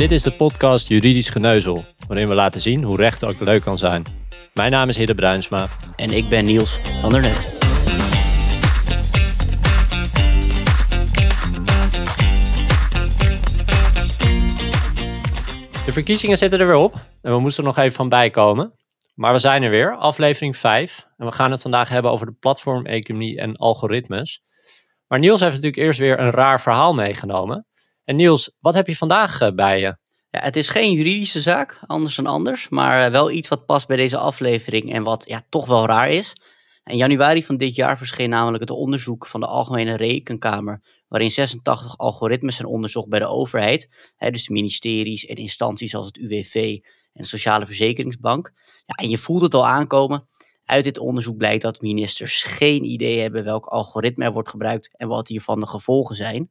Dit is de podcast Juridisch Geneuzel, waarin we laten zien hoe recht ook leuk kan zijn. Mijn naam is Hidde Bruinsma. En ik ben Niels van der Net. De verkiezingen zitten er weer op en we moesten er nog even van bijkomen. Maar we zijn er weer, aflevering 5. En we gaan het vandaag hebben over de platformeconomie en algoritmes. Maar Niels heeft natuurlijk eerst weer een raar verhaal meegenomen. En Niels, wat heb je vandaag eh, bij je? Ja, het is geen juridische zaak, anders dan anders, maar eh, wel iets wat past bij deze aflevering en wat ja, toch wel raar is. In januari van dit jaar verscheen namelijk het onderzoek van de Algemene Rekenkamer, waarin 86 algoritmes zijn onderzocht bij de overheid, hè, dus de ministeries en instanties als het UWV en de Sociale Verzekeringsbank. Ja, en je voelt het al aankomen. Uit dit onderzoek blijkt dat ministers geen idee hebben welk algoritme er wordt gebruikt en wat hiervan de gevolgen zijn.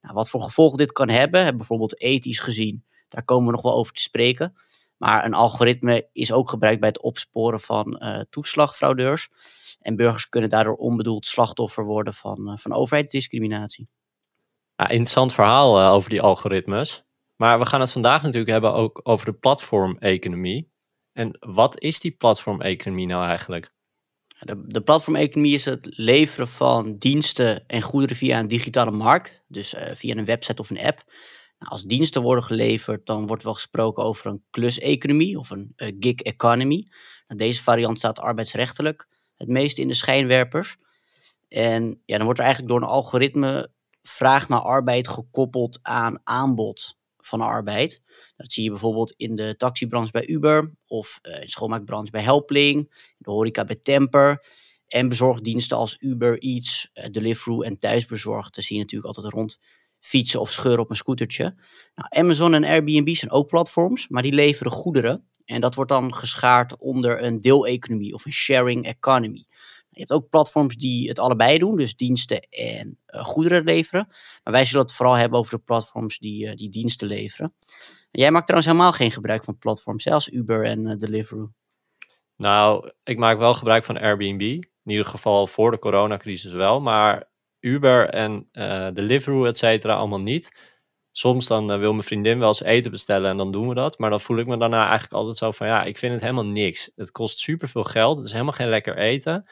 Nou, wat voor gevolgen dit kan hebben, bijvoorbeeld ethisch gezien, daar komen we nog wel over te spreken. Maar een algoritme is ook gebruikt bij het opsporen van uh, toeslagfraudeurs. En burgers kunnen daardoor onbedoeld slachtoffer worden van, uh, van overheidsdiscriminatie. Ja, interessant verhaal uh, over die algoritmes. Maar we gaan het vandaag natuurlijk hebben ook over de platformeconomie. En wat is die platformeconomie nou eigenlijk? De, de platformeconomie is het leveren van diensten en goederen via een digitale markt. Dus uh, via een website of een app. Nou, als diensten worden geleverd, dan wordt wel gesproken over een kluseconomie of een uh, gig economy. Nou, deze variant staat arbeidsrechtelijk het meest in de schijnwerpers. En ja, dan wordt er eigenlijk door een algoritme vraag naar arbeid gekoppeld aan aanbod van arbeid. Dat zie je bijvoorbeeld in de taxibranche bij Uber of uh, in de schoonmaakbranche bij Helpling, in de horeca bij Temper. En bezorgdiensten als Uber Eats, uh, Deliveroo en Thuisbezorgd. zie je natuurlijk altijd rond fietsen of scheuren op een scootertje. Nou, Amazon en Airbnb zijn ook platforms, maar die leveren goederen. En dat wordt dan geschaard onder een deeleconomie of een sharing economy. Je hebt ook platforms die het allebei doen, dus diensten en uh, goederen leveren. Maar wij zullen het vooral hebben over de platforms die, uh, die diensten leveren. Jij maakt trouwens helemaal geen gebruik van platforms, zelfs Uber en uh, Deliveroo. Nou, ik maak wel gebruik van Airbnb. In ieder geval voor de coronacrisis wel. Maar Uber en Deliveroo, et cetera, allemaal niet. Soms dan wil mijn vriendin wel eens eten bestellen en dan doen we dat. Maar dan voel ik me daarna eigenlijk altijd zo van, ja, ik vind het helemaal niks. Het kost superveel geld, het is helemaal geen lekker eten.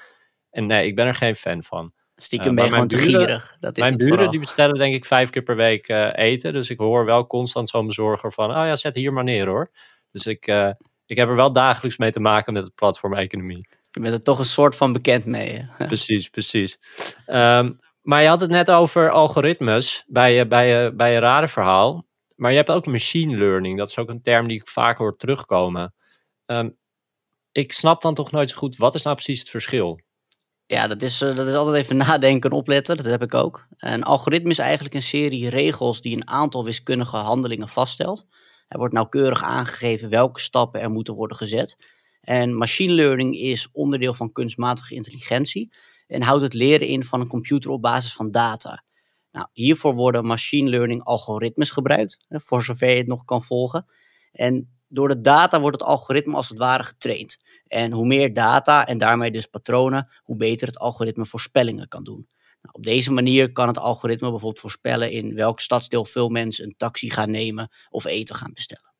En nee, ik ben er geen fan van. Stiekem uh, ben je gewoon te gierig. Dat is mijn buren die bestellen denk ik vijf keer per week uh, eten. Dus ik hoor wel constant zo'n bezorger van, oh ja, zet hier maar neer hoor. Dus ik, uh, ik heb er wel dagelijks mee te maken met het platform-economie. Je bent er toch een soort van bekend mee. precies, precies. Um, maar je had het net over algoritmes bij je, bij je, bij je radenverhaal. Maar je hebt ook machine learning. Dat is ook een term die ik vaak hoor terugkomen. Um, ik snap dan toch nooit zo goed, wat is nou precies het verschil? Ja, dat is, uh, dat is altijd even nadenken en opletten. Dat heb ik ook. Een algoritme is eigenlijk een serie regels die een aantal wiskundige handelingen vaststelt. Er wordt nauwkeurig aangegeven welke stappen er moeten worden gezet. En machine learning is onderdeel van kunstmatige intelligentie en houdt het leren in van een computer op basis van data. Nou, hiervoor worden machine learning algoritmes gebruikt, voor zover je het nog kan volgen. En door de data wordt het algoritme als het ware getraind. En hoe meer data en daarmee dus patronen, hoe beter het algoritme voorspellingen kan doen. Nou, op deze manier kan het algoritme bijvoorbeeld voorspellen in welk stadsdeel veel mensen een taxi gaan nemen of eten gaan bestellen.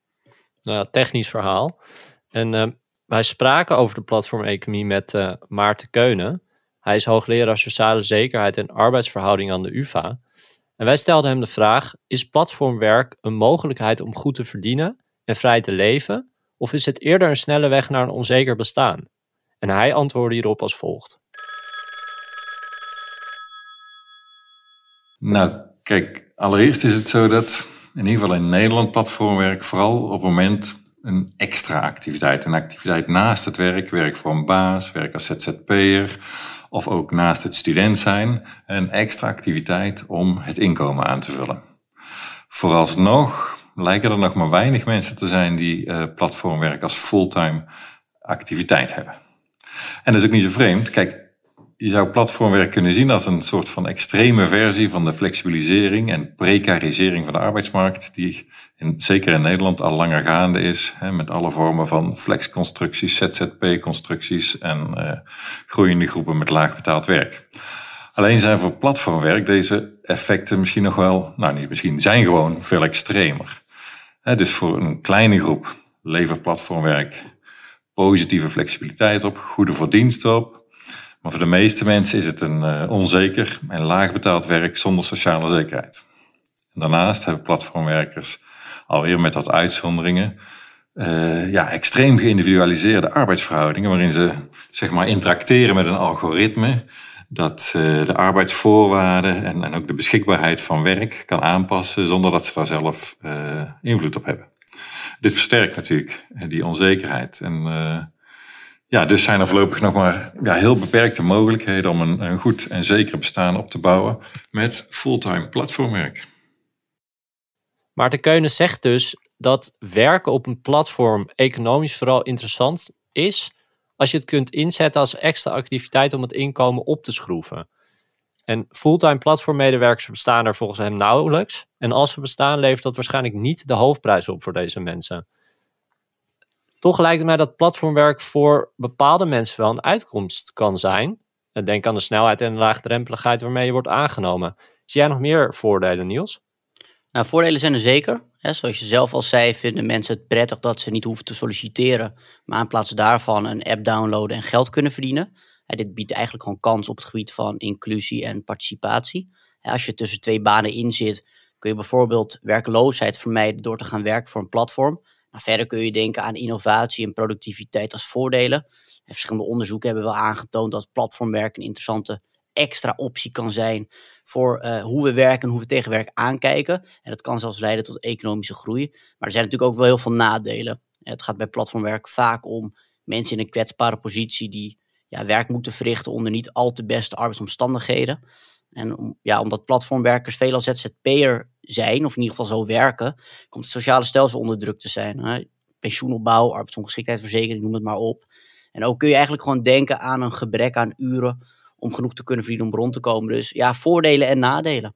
Nou, technisch verhaal. En uh, wij spraken over de platformeconomie met uh, Maarten Keunen. Hij is hoogleraar sociale zekerheid en arbeidsverhouding aan de UvA. En wij stelden hem de vraag: is platformwerk een mogelijkheid om goed te verdienen en vrij te leven? Of is het eerder een snelle weg naar een onzeker bestaan? En hij antwoordde hierop als volgt. Nou, kijk, allereerst is het zo dat in ieder geval in Nederland platformwerk vooral op het moment een extra activiteit. Een activiteit naast het werk, werk voor een baas, werk als ZZP'er of ook naast het student zijn. Een extra activiteit om het inkomen aan te vullen. Vooralsnog lijken er nog maar weinig mensen te zijn die uh, platformwerk als fulltime activiteit hebben. En dat is ook niet zo vreemd. Kijk, je zou platformwerk kunnen zien als een soort van extreme versie van de flexibilisering en precarisering van de arbeidsmarkt, die in, zeker in Nederland al langer gaande is, hè, met alle vormen van flexconstructies, ZZP-constructies en uh, groeiende groepen met laag betaald werk. Alleen zijn voor platformwerk deze effecten misschien nog wel, nou niet misschien, zijn gewoon veel extremer. Dus voor een kleine groep levert platformwerk positieve flexibiliteit op, goede verdiensten op. Maar voor de meeste mensen is het een uh, onzeker en laag betaald werk zonder sociale zekerheid. En daarnaast hebben platformwerkers alweer met wat uitzonderingen uh, ja, extreem geïndividualiseerde arbeidsverhoudingen, waarin ze zeg maar interacteren met een algoritme dat uh, de arbeidsvoorwaarden en, ook de beschikbaarheid van werk kan aanpassen zonder dat ze daar zelf uh, invloed op hebben. Dit versterkt natuurlijk die onzekerheid. En ja, dus zijn er voorlopig nog maar ja, heel beperkte mogelijkheden om een, een goed en zeker bestaan op te bouwen met fulltime platformwerk. Maarten Keunen zegt dus dat werken op een platform economisch vooral interessant is als je het kunt inzetten als extra activiteit om het inkomen op te schroeven. En fulltime platformmedewerkers bestaan er volgens hem nauwelijks. En als ze bestaan, levert dat waarschijnlijk niet de hoofdprijs op voor deze mensen. Toch lijkt het mij dat platformwerk voor bepaalde mensen wel een uitkomst kan zijn. Denk aan de snelheid en de laagdrempeligheid waarmee je wordt aangenomen. Zie jij nog meer voordelen, Niels? Nou, voordelen zijn er zeker. zoals je zelf al zei, vinden mensen het prettig dat ze niet hoeven te solliciteren, maar in plaats daarvan een app downloaden en geld kunnen verdienen. dit biedt eigenlijk gewoon kans op het gebied van inclusie en participatie. als je tussen twee banen in zit, kun je bijvoorbeeld werkloosheid vermijden door te gaan werken voor een platform. Nou, verder kun je denken aan innovatie en productiviteit als voordelen. verschillende onderzoeken hebben wel aangetoond dat platformwerk een interessante extra optie kan zijn voor uh, hoe we werken en hoe we tegen werk aankijken. En dat kan zelfs leiden tot economische groei. Maar er zijn natuurlijk ook wel heel veel nadelen. Het gaat bij platformwerk vaak om mensen in een kwetsbare positie die ja, werk moeten verrichten onder niet al te beste arbeidsomstandigheden. En om, ja, omdat platformwerkers veelal ZZP'er zijn, of in ieder geval zo werken, komt het sociale stelsel onder druk te zijn. Hè? Pensioenopbouw, arbeidsongeschiktheidsverzekering, noem het maar op. En ook kun je eigenlijk gewoon denken aan een gebrek aan uren om genoeg te kunnen verdienen om rond te komen. Dus ja, voordelen en nadelen.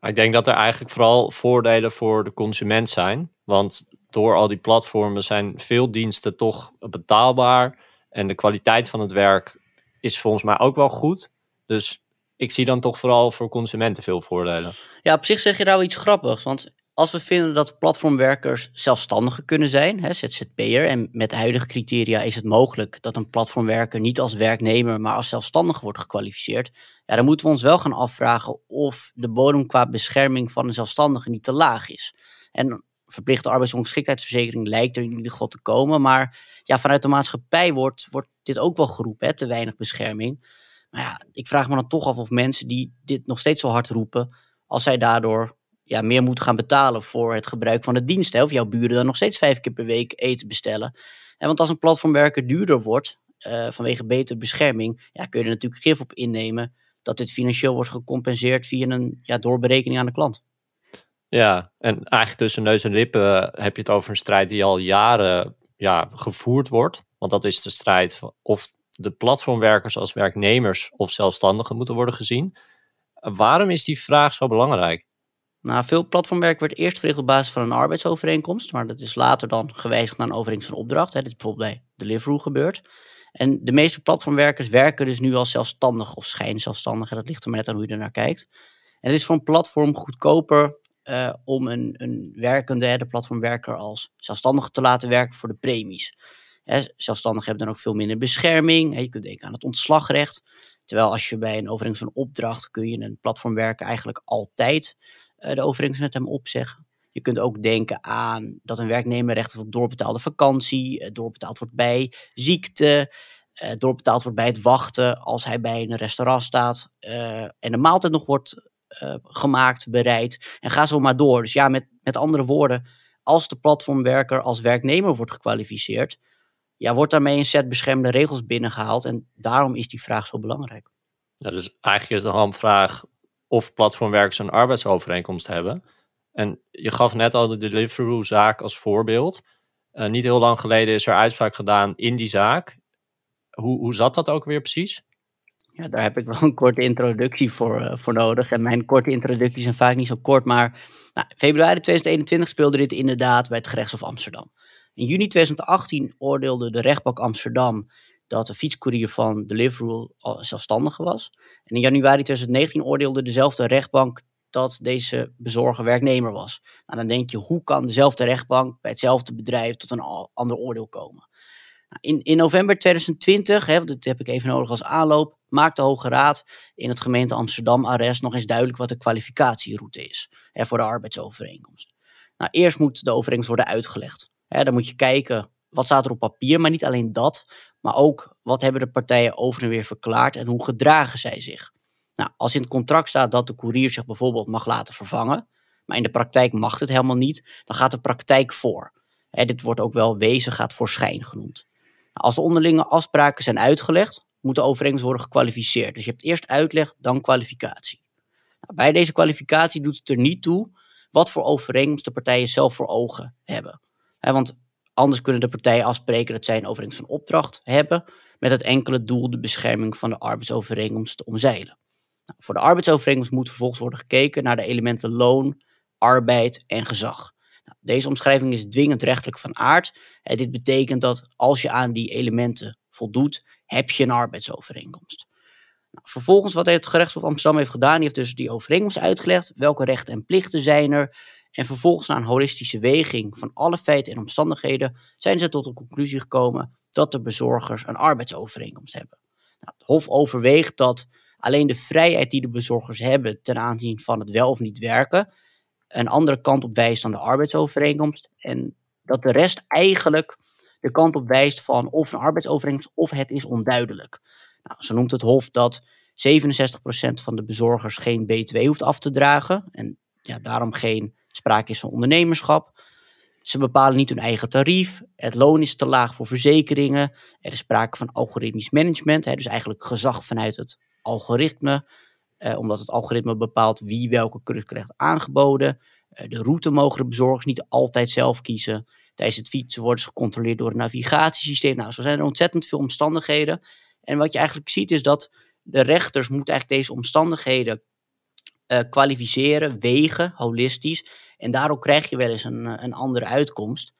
Ik denk dat er eigenlijk vooral voordelen voor de consument zijn. Want door al die platformen zijn veel diensten toch betaalbaar. En de kwaliteit van het werk is volgens mij ook wel goed. Dus ik zie dan toch vooral voor consumenten veel voordelen. Ja, op zich zeg je daar wel iets grappigs. Want als we vinden dat platformwerkers zelfstandiger kunnen zijn, ZZP'er, en met de huidige criteria is het mogelijk dat een platformwerker niet als werknemer, maar als zelfstandige wordt gekwalificeerd, ja, dan moeten we ons wel gaan afvragen of de bodem qua bescherming van een zelfstandige niet te laag is. En verplichte arbeidsongeschiktheidsverzekering lijkt er in ieder geval te komen, maar ja, vanuit de maatschappij wordt, wordt dit ook wel geroepen, hè, te weinig bescherming. Maar ja, ik vraag me dan toch af of mensen die dit nog steeds zo hard roepen, als zij daardoor ja, meer moeten gaan betalen voor het gebruik van de dienst. Of jouw buren dan nog steeds vijf keer per week eten bestellen. En want als een platformwerker duurder wordt, uh, vanwege betere bescherming, ja, kun je er natuurlijk gif op innemen dat dit financieel wordt gecompenseerd via een ja, doorberekening aan de klant. Ja, en eigenlijk tussen neus en lippen heb je het over een strijd die al jaren ja, gevoerd wordt. Want dat is de strijd of de platformwerkers als werknemers of zelfstandigen moeten worden gezien. Waarom is die vraag zo belangrijk? Nou, veel platformwerk werd eerst verricht op basis van een arbeidsovereenkomst, maar dat is later dan gewijzigd naar een overeenkomst van opdracht. Hè. Dit is bijvoorbeeld bij Deliveroo gebeurd. En de meeste platformwerkers werken dus nu als zelfstandig of schijnzelfstandig. Dat ligt er maar net aan hoe je er naar kijkt. En het is voor een platform goedkoper uh, om een, een werkende, de platformwerker, als zelfstandige te laten werken voor de premies. Hè, zelfstandigen hebben dan ook veel minder bescherming. Hè, je kunt denken aan het ontslagrecht. Terwijl als je bij een overeenkomst van opdracht kun je een platformwerker eigenlijk altijd de overeenkomst met hem opzeggen. Je kunt ook denken aan dat een werknemer recht op doorbetaalde vakantie, uh, doorbetaald wordt bij ziekte, uh, doorbetaald wordt bij het wachten als hij bij een restaurant staat en de maaltijd nog wordt gemaakt, bereid en ga zo maar door. Dus ja, met, met andere woorden, als de platformwerker als werknemer wordt gekwalificeerd, ja, wordt daarmee een set beschermde regels binnengehaald en daarom is die vraag zo belangrijk. Ja, dus eigenlijk is de hamvraag of platformwerkers een arbeidsovereenkomst hebben. En je gaf net al de Deliveroo-zaak als voorbeeld. Uh, niet heel lang geleden is er uitspraak gedaan in die zaak. Hoe, hoe zat dat ook weer precies? Ja, daar heb ik wel een korte introductie voor, uh, voor nodig. En mijn korte introducties zijn vaak niet zo kort, maar nou, februari 2021 speelde dit inderdaad bij het gerechtshof Amsterdam. In juni 2018 oordeelde de rechtbank Amsterdam dat de fietscourier van Deliveroo zelfstandige was. En in januari 2019 oordeelde dezelfde rechtbank dat deze bezorger werknemer was. Nou, dan denk je, hoe kan dezelfde rechtbank bij hetzelfde bedrijf tot een ander oordeel komen? Nou, in, in november 2020, hè, dat heb ik even nodig als aanloop, maakt de Hoge Raad in het gemeente Amsterdam-arrest nog eens duidelijk wat de kwalificatieroute is hè, voor de arbeidsovereenkomst. Nou, eerst moet de overeenkomst worden uitgelegd. Hè, dan moet je kijken wat staat er op papier, maar niet alleen dat, maar ook wat hebben de partijen over en weer verklaard en hoe gedragen zij zich. Nou, als in het contract staat dat de courier zich bijvoorbeeld mag laten vervangen, maar in de praktijk mag het helemaal niet, dan gaat de praktijk voor. dit wordt ook wel wezen gaat voor schijn genoemd. Nou, als de onderlinge afspraken zijn uitgelegd, moet de overeenkomst worden gekwalificeerd. Dus je hebt eerst uitleg, dan kwalificatie. Nou, bij deze kwalificatie doet het er niet toe wat voor overeenkomst de partijen zelf voor ogen hebben. want anders kunnen de partijen afspreken dat zij een overeenkomst van opdracht hebben, met het enkele doel de bescherming van de arbeidsovereenkomst te omzeilen. Nou, voor de arbeidsovereenkomst moet vervolgens worden gekeken naar de elementen loon, arbeid en gezag. Nou, deze omschrijving is dwingend rechtelijk van aard. En dit betekent dat als je aan die elementen voldoet, heb je een arbeidsovereenkomst. Nou, vervolgens, wat het gerechtshof Amsterdam heeft gedaan, die heeft dus die overeenkomst uitgelegd. Welke rechten en plichten zijn er? En vervolgens, na een holistische weging van alle feiten en omstandigheden, zijn ze tot de conclusie gekomen dat de bezorgers een arbeidsovereenkomst hebben. Nou, het Hof overweegt dat alleen de vrijheid die de bezorgers hebben ten aanzien van het wel of niet werken, een andere kant op wijst dan de arbeidsovereenkomst. En dat de rest eigenlijk de kant op wijst van of een arbeidsovereenkomst of het is onduidelijk. Nou, zo noemt het Hof dat 67% van de bezorgers geen BTW hoeft af te dragen en ja, daarom geen sprake is van ondernemerschap. Ze bepalen niet hun eigen tarief. Het loon is te laag voor verzekeringen. Er is sprake van algoritmisch management, hè, dus eigenlijk gezag vanuit het algoritme. Eh, omdat het algoritme bepaalt wie welke cursus krijgt aangeboden. Uh, de route mogen de bezorgers niet altijd zelf kiezen. Tijdens het fietsen worden ze gecontroleerd door een navigatiesysteem. Nou, zo zijn er ontzettend veel omstandigheden. En wat je eigenlijk ziet is dat de rechters moeten eigenlijk deze omstandigheden uh, kwalificeren, wegen, holistisch. En daardoor krijg je wel eens een, een andere uitkomst.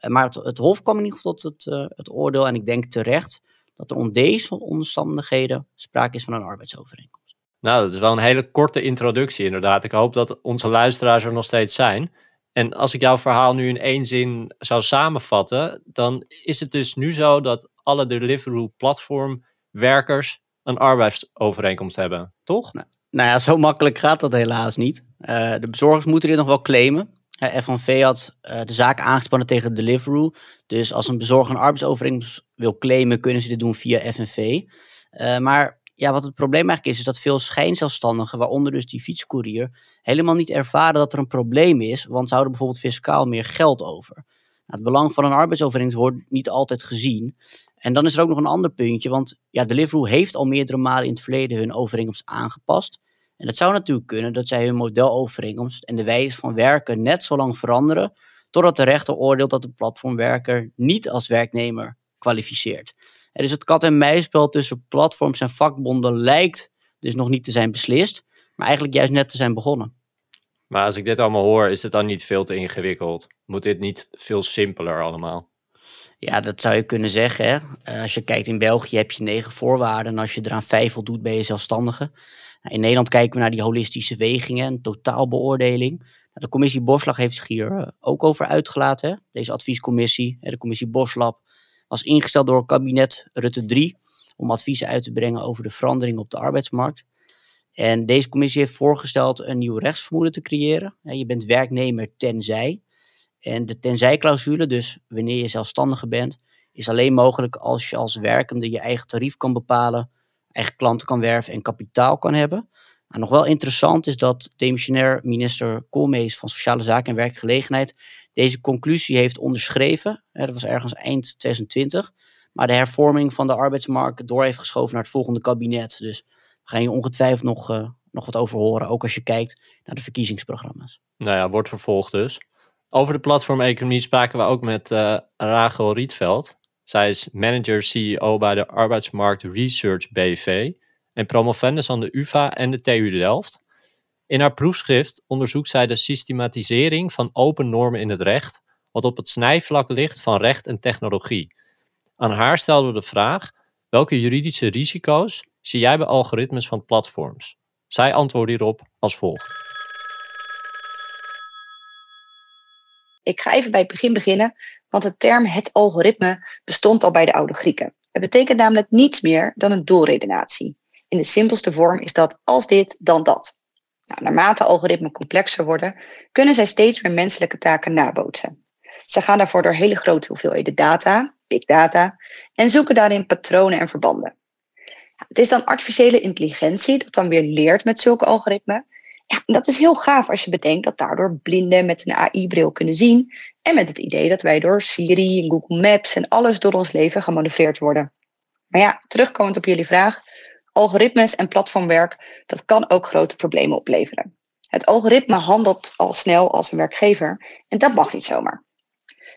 Uh, maar het, het, Hof kwam in ieder geval tot het, uh, het oordeel, en ik denk terecht, dat er om deze omstandigheden sprake is van een arbeidsovereenkomst. Nou, dat is wel een hele korte introductie inderdaad. Ik hoop dat onze luisteraars er nog steeds zijn. En als ik jouw verhaal nu in één zin zou samenvatten, dan is het dus nu zo dat alle Deliveroo platformwerkers een arbeidsovereenkomst hebben, toch? Nou, nou ja, zo makkelijk gaat dat helaas niet. Uh, de bezorgers moeten dit nog wel claimen. Uh, FNV had uh, de zaak aangespannen tegen Deliveroo. Dus als een bezorger een arbeidsovereenkomst wil claimen, kunnen ze dit doen via FNV. maar ja, wat het probleem eigenlijk is, is dat veel schijnzelfstandigen, waaronder dus die fietscourier, helemaal niet ervaren dat er een probleem is, want ze houden bijvoorbeeld fiscaal meer geld over. Nou, het belang van een arbeidsovereenkomst wordt niet altijd gezien. En dan is er ook nog een ander puntje, want ja, Deliveroo heeft al meerdere malen in het verleden hun overeenkomst aangepast. En het zou natuurlijk kunnen dat zij hun modelovereenkomst en de wijze van werken net zo lang veranderen, totdat de rechter oordeelt dat de platformwerker niet als werknemer kwalificeert. En dus het kat-en-muisspel tussen platforms en vakbonden lijkt dus nog niet te zijn beslist, maar eigenlijk juist net te zijn begonnen. Maar als ik dit allemaal hoor, is het dan niet veel te ingewikkeld? Moet dit niet veel simpeler allemaal? Ja, dat zou je kunnen zeggen. Hè? Eh, als je kijkt in België heb je negen voorwaarden. En als je eraan vijf voldoet, ben je zelfstandige. Nou, in Nederland kijken we naar die holistische wegingen en totaalbeoordeling. Nou, de commissie Boslag heeft zich hier eh, ook over uitgelaten. Deze adviescommissie, de commissie Boslab, was ingesteld door kabinet Rutte 3 om adviezen uit te brengen over de verandering op de arbeidsmarkt. En deze commissie heeft voorgesteld een nieuw rechtsvermoeden te creëren. Je bent werknemer tenzij. En de tenzij-clausule, dus wanneer je zelfstandige bent, is alleen mogelijk als je als werkende je eigen tarief kan bepalen, eigen klanten kan werven en kapitaal kan hebben. Nou, nog wel interessant is dat demissionair minister Koolmees van Sociale Zaken en Werkgelegenheid deze conclusie heeft onderschreven. Dat was ergens eind 2020. Maar de hervorming van de arbeidsmarkt door heeft geschoven naar het volgende kabinet. Dus we gaan hier ongetwijfeld nog, uh, nog wat over horen. Ook als je kijkt naar de verkiezingsprogramma's. Nou ja, wordt vervolgd dus. Over de platformeconomie spraken we ook met uh, Rachel Rietveld. Zij is manager-CEO bij de Arbeidsmarkt Research BV en promovendus aan de UvA en de TU Delft. In haar proefschrift onderzoekt zij de systematisering van open normen in het recht, wat op het snijvlak ligt van recht en technologie. Aan haar stelden we de vraag: welke juridische risico's zie jij bij algoritmes van platforms? Zij antwoordt hierop als volgt. Ik ga even bij het begin beginnen want de term het algoritme bestond al bij de oude Grieken. Het betekent namelijk niets meer dan een doelredenatie. In de simpelste vorm is dat als dit, dan dat. Nou, naarmate algoritmen complexer worden, kunnen zij steeds meer menselijke taken nabootsen. Ze gaan daarvoor door hele grote hoeveelheden data, big data, en zoeken daarin patronen en verbanden. Het is dan artificiële intelligentie dat dan weer leert met zulke algoritmen. Ja, dat is heel gaaf als je bedenkt dat daardoor blinden met een AI-bril kunnen zien en met het idee dat wij door Siri en Google Maps en alles door ons leven gemanoeuvreerd worden. Maar ja, terugkomend op jullie vraag, algoritmes en platformwerk, dat kan ook grote problemen opleveren. Het algoritme handelt al snel als een werkgever en dat mag niet zomaar.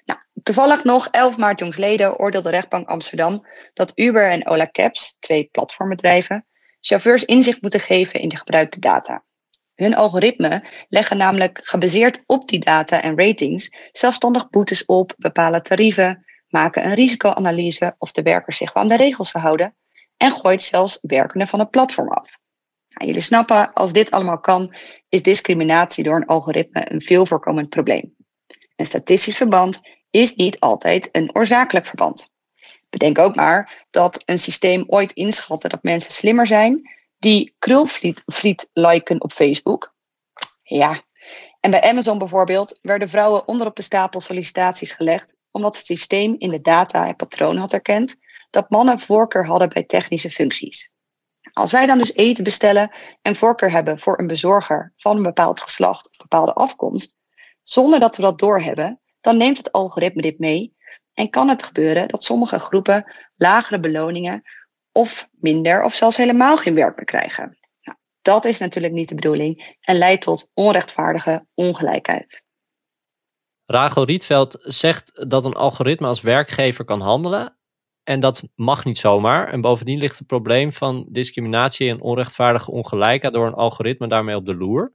Nou, toevallig nog 11 maart jongsleden oordeelde de rechtbank Amsterdam dat Uber en Ola Cabs, twee platformbedrijven, chauffeurs inzicht moeten geven in de gebruikte data. Hun algoritmen leggen namelijk gebaseerd op die data en ratings zelfstandig boetes op, bepalen tarieven, maken een risicoanalyse of de werkers zich wel aan de regels houden en gooit zelfs werkenden van het platform af. Nou, jullie snappen, als dit allemaal kan, is discriminatie door een algoritme een veel voorkomend probleem. Een statistisch verband is niet altijd een oorzakelijk verband. Bedenk ook maar dat een systeem ooit inschatte dat mensen slimmer zijn die krulfriet liken op Facebook. Ja, en bij Amazon bijvoorbeeld werden vrouwen onderop de stapel sollicitaties gelegd omdat het systeem in de data en patroon had erkend dat mannen voorkeur hadden bij technische functies. Als wij dan dus eten bestellen en voorkeur hebben voor een bezorger van een bepaald geslacht of bepaalde afkomst, zonder dat we dat doorhebben, dan neemt het algoritme dit mee en kan het gebeuren dat sommige groepen lagere beloningen of minder of zelfs helemaal geen werk meer krijgen. Nou, dat is natuurlijk niet de bedoeling en leidt tot onrechtvaardige ongelijkheid. Rachel Rietveld zegt dat een algoritme als werkgever kan handelen en dat mag niet zomaar. En bovendien ligt het probleem van discriminatie en onrechtvaardige ongelijkheid door een algoritme daarmee op de loer.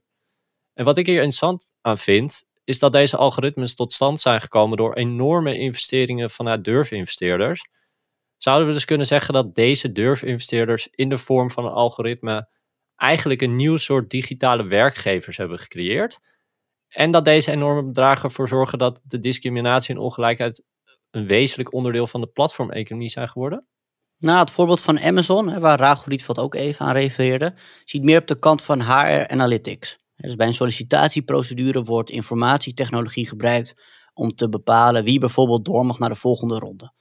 En wat ik hier interessant aan vind, is dat deze algoritmes tot stand zijn gekomen door enorme investeringen vanuit durfinvesteerders. Zouden we dus kunnen zeggen dat deze durfinvesteerders in de vorm van een algoritme eigenlijk een nieuw soort digitale werkgevers hebben gecreëerd? En dat deze enorme bedragen ervoor zorgen dat de discriminatie en ongelijkheid een wezenlijk onderdeel van de platformeconomie zijn geworden? Nou, het voorbeeld van Amazon, waar Rachel Rietveld ook even aan refereerde, ziet meer op de kant van HR Analytics. Dus bij een sollicitatieprocedure wordt informatietechnologie gebruikt om te bepalen wie bijvoorbeeld door mag naar de volgende ronde.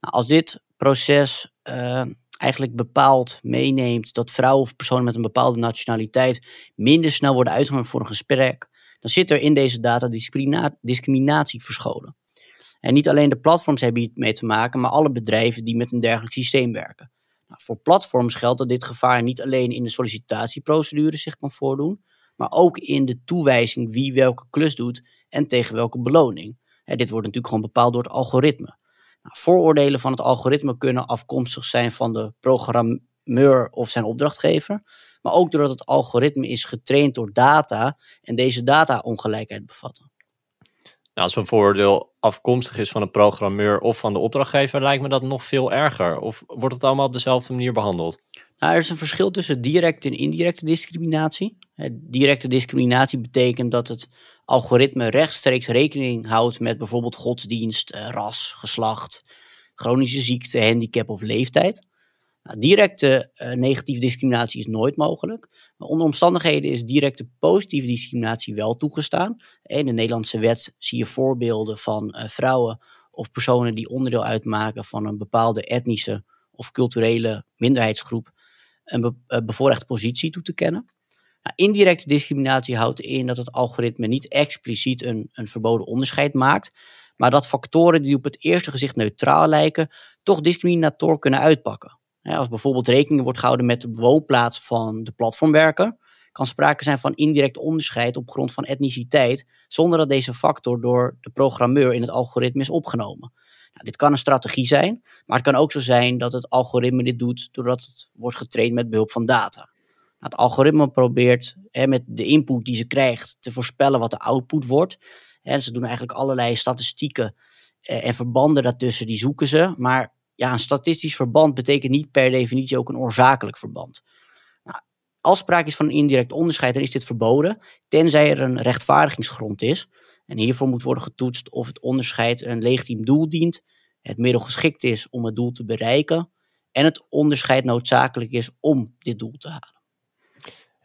Nou, als dit proces uh, eigenlijk bepaald meeneemt dat vrouwen of personen met een bepaalde nationaliteit minder snel worden uitgenodigd voor een gesprek, dan zit er in deze data discriminatie verscholen. En niet alleen de platforms hebben hier mee te maken, maar alle bedrijven die met een dergelijk systeem werken. Nou, voor platforms geldt dat dit gevaar niet alleen in de sollicitatieprocedure zich kan voordoen, maar ook in de toewijzing wie welke klus doet en tegen welke beloning. dit wordt natuurlijk gewoon bepaald door het algoritme. Nou, vooroordelen van het algoritme kunnen afkomstig zijn van de programmeur of zijn opdrachtgever, maar ook doordat het algoritme is getraind door data en deze data ongelijkheid bevatten. Nou, als een voordeel afkomstig is van een programmeur of van de opdrachtgever, lijkt me dat nog veel erger. Of wordt het allemaal op dezelfde manier behandeld? Nou, er is een verschil tussen directe en indirecte discriminatie. Directe discriminatie betekent dat het algoritme rechtstreeks rekening houdt met bijvoorbeeld godsdienst, eh, ras, geslacht, chronische ziekte, handicap of leeftijd. Nou, directe uh, negatieve discriminatie is nooit mogelijk. Maar onder omstandigheden is directe positieve discriminatie wel toegestaan. In de Nederlandse wet zie je voorbeelden van uh, vrouwen of personen die onderdeel uitmaken van een bepaalde etnische of culturele minderheidsgroep een be bevoorrechte positie toe te kennen. Indirecte discriminatie houdt in dat het algoritme niet expliciet een, een verboden onderscheid maakt, maar dat factoren die op het eerste gezicht neutraal lijken, toch discriminator kunnen uitpakken. Als bijvoorbeeld rekening wordt gehouden met de woonplaats van de platformwerker, kan sprake zijn van indirect onderscheid op grond van etniciteit, zonder dat deze factor door de programmeur in het algoritme is opgenomen. Nou, dit kan een strategie zijn, maar het kan ook zo zijn dat het algoritme dit doet doordat het wordt getraind met behulp van data. Het algoritme probeert hè, met de input die ze krijgt te voorspellen wat de output wordt. Hè, ze doen eigenlijk allerlei statistieken eh, en verbanden daartussen, die zoeken ze. Maar ja, een statistisch verband betekent niet per definitie ook een oorzakelijk verband. Nou, als sprake is van een indirect onderscheid, dan is dit verboden, tenzij er een rechtvaardigingsgrond is. En hiervoor moet worden getoetst of het onderscheid een legitiem doel dient, het middel geschikt is om het doel te bereiken en het onderscheid noodzakelijk is om dit doel te halen.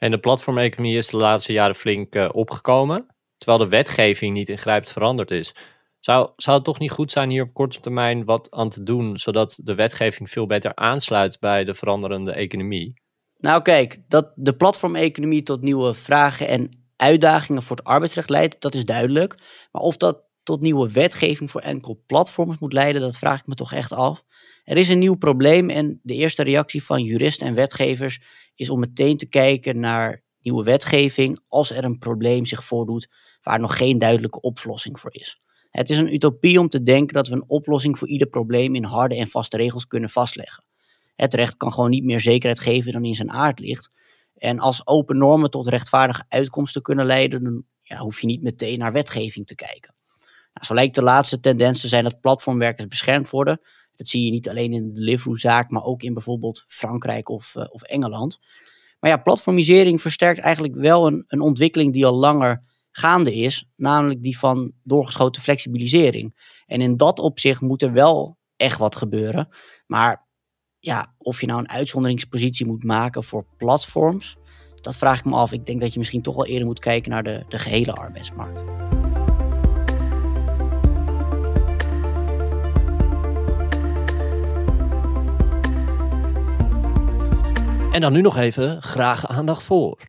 En de platformeconomie is de laatste jaren flink uh, opgekomen, terwijl de wetgeving niet ingrijpend veranderd is. Zou, zou het toch niet goed zijn hier op korte termijn wat aan te doen, zodat de wetgeving veel beter aansluit bij de veranderende economie? Nou kijk, dat de platformeconomie tot nieuwe vragen en uitdagingen voor het arbeidsrecht leidt, dat is duidelijk. Maar of dat tot nieuwe wetgeving voor enkel platforms moet leiden, dat vraag ik me toch echt af. Er is een nieuw probleem en de eerste reactie van juristen en wetgevers is om meteen te kijken naar nieuwe wetgeving als er een probleem zich voordoet waar nog geen duidelijke oplossing voor is. Het is een utopie om te denken dat we een oplossing voor ieder probleem in harde en vaste regels kunnen vastleggen. Het recht kan gewoon niet meer zekerheid geven dan in zijn aard ligt. En als open normen tot rechtvaardige uitkomsten kunnen leiden, dan hoef je niet meteen naar wetgeving te kijken. Nou, zo lijkt de laatste tendens te zijn dat platformwerkers beschermd worden. Dat zie je niet alleen in de Deliveroo-zaak, maar ook in bijvoorbeeld Frankrijk of, uh, of Engeland. Maar ja, platformisering versterkt eigenlijk wel een, een ontwikkeling die al langer gaande is, namelijk die van doorgeschoten flexibilisering. En in dat opzicht moet er wel echt wat gebeuren. Maar ja, of je nou een uitzonderingspositie moet maken voor platforms, dat vraag ik me af. Ik denk dat je misschien toch wel eerder moet kijken naar de, de gehele arbeidsmarkt. En dan nu nog even graag aandacht voor.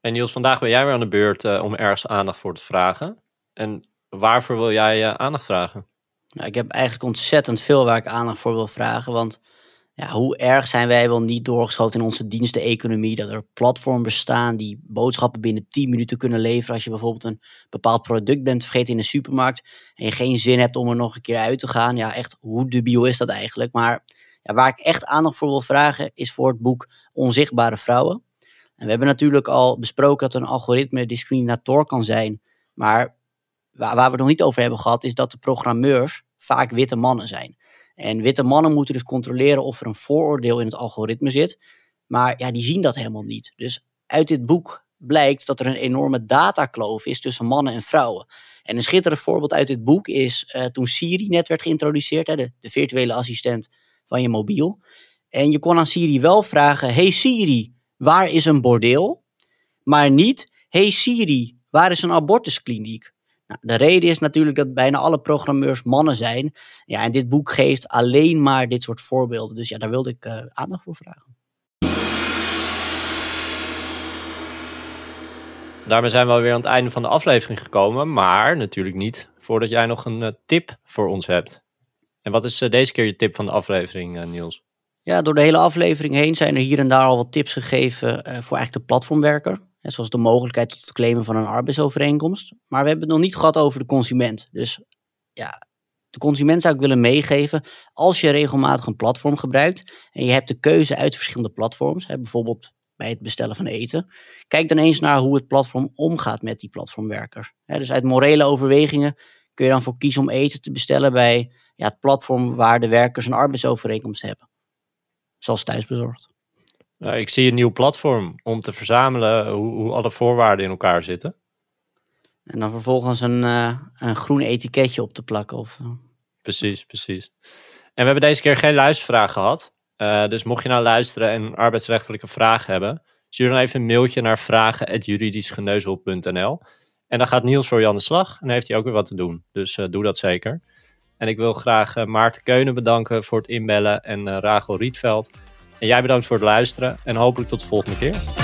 En Niels, vandaag ben jij weer aan de beurt uh, om ergens aandacht voor te vragen. En waarvoor wil jij uh, aandacht vragen? Nou, ik heb eigenlijk ontzettend veel waar ik aandacht voor wil vragen. Want ja, hoe erg zijn wij wel niet doorgeschoten in onze diensteneconomie? Dat er platforms bestaan die boodschappen binnen 10 minuten kunnen leveren. Als je bijvoorbeeld een bepaald product bent vergeten in de supermarkt. En je geen zin hebt om er nog een keer uit te gaan. Ja, echt, hoe dubiel is dat eigenlijk? Maar waar ik echt aandacht voor wil vragen is voor het boek Onzichtbare Vrouwen. En we hebben natuurlijk al besproken dat een algoritme discriminator kan zijn. Maar waar, waar we het nog niet over hebben gehad, is dat de programmeurs vaak witte mannen zijn. En witte mannen moeten dus controleren of er een vooroordeel in het algoritme zit. Maar ja, die zien dat helemaal niet. Dus uit dit boek blijkt dat er een enorme datakloof is tussen mannen en vrouwen. En een schitterend voorbeeld uit dit boek is uh, toen Siri net werd geïntroduceerd, hè, de, de virtuele assistent van je mobiel. En je kon aan Siri wel vragen: Hey Siri, waar is een bordeel? Maar niet: Hey Siri, waar is een abortuskliniek? Nou, de reden is natuurlijk dat bijna alle programmeurs mannen zijn. Ja, en dit boek geeft alleen maar dit soort voorbeelden. Dus ja, daar wilde ik uh, aandacht voor vragen. Daarmee zijn we alweer aan het einde van de aflevering gekomen. Maar natuurlijk niet voordat jij nog een uh, tip voor ons hebt. En wat is uh, deze keer je tip van de aflevering, Niels? Ja, door de hele aflevering heen zijn er hier en daar al wat tips gegeven voor eigenlijk de platformwerker zoals de mogelijkheid tot het claimen van een arbeidsovereenkomst. Maar we hebben het nog niet gehad over de consument. Dus ja, de consument zou ik willen meegeven. Als je regelmatig een platform gebruikt en je hebt de keuze uit verschillende platforms, hè, bijvoorbeeld bij het bestellen van eten, kijk dan eens naar hoe het platform omgaat met die platformwerkers. dus uit morele overwegingen kun je dan voor kiezen om eten te bestellen bij ja, het platform waar de werkers een arbeidsovereenkomst hebben. Zoals thuisbezorgd. Nou, ik zie een nieuw platform om te verzamelen hoe, hoe alle voorwaarden in elkaar zitten. En dan vervolgens een, uh, een groen etiketje op te plakken. Of, uh... Precies, precies. En we hebben deze keer geen luistervraag gehad. Uh, dus mocht je nou luisteren en arbeidsrechtelijke vragen hebben, stuur dan even een mailtje naar vragen.juridischgeneuzel.nl. En dan gaat Niels voor je aan de slag en heeft hij ook weer wat te doen. Dus doe dat zeker. En ik wil graag Maarten Keunen bedanken voor het inbellen en Rachel Rietveld en jij bedankt voor het luisteren en hopelijk tot de volgende keer.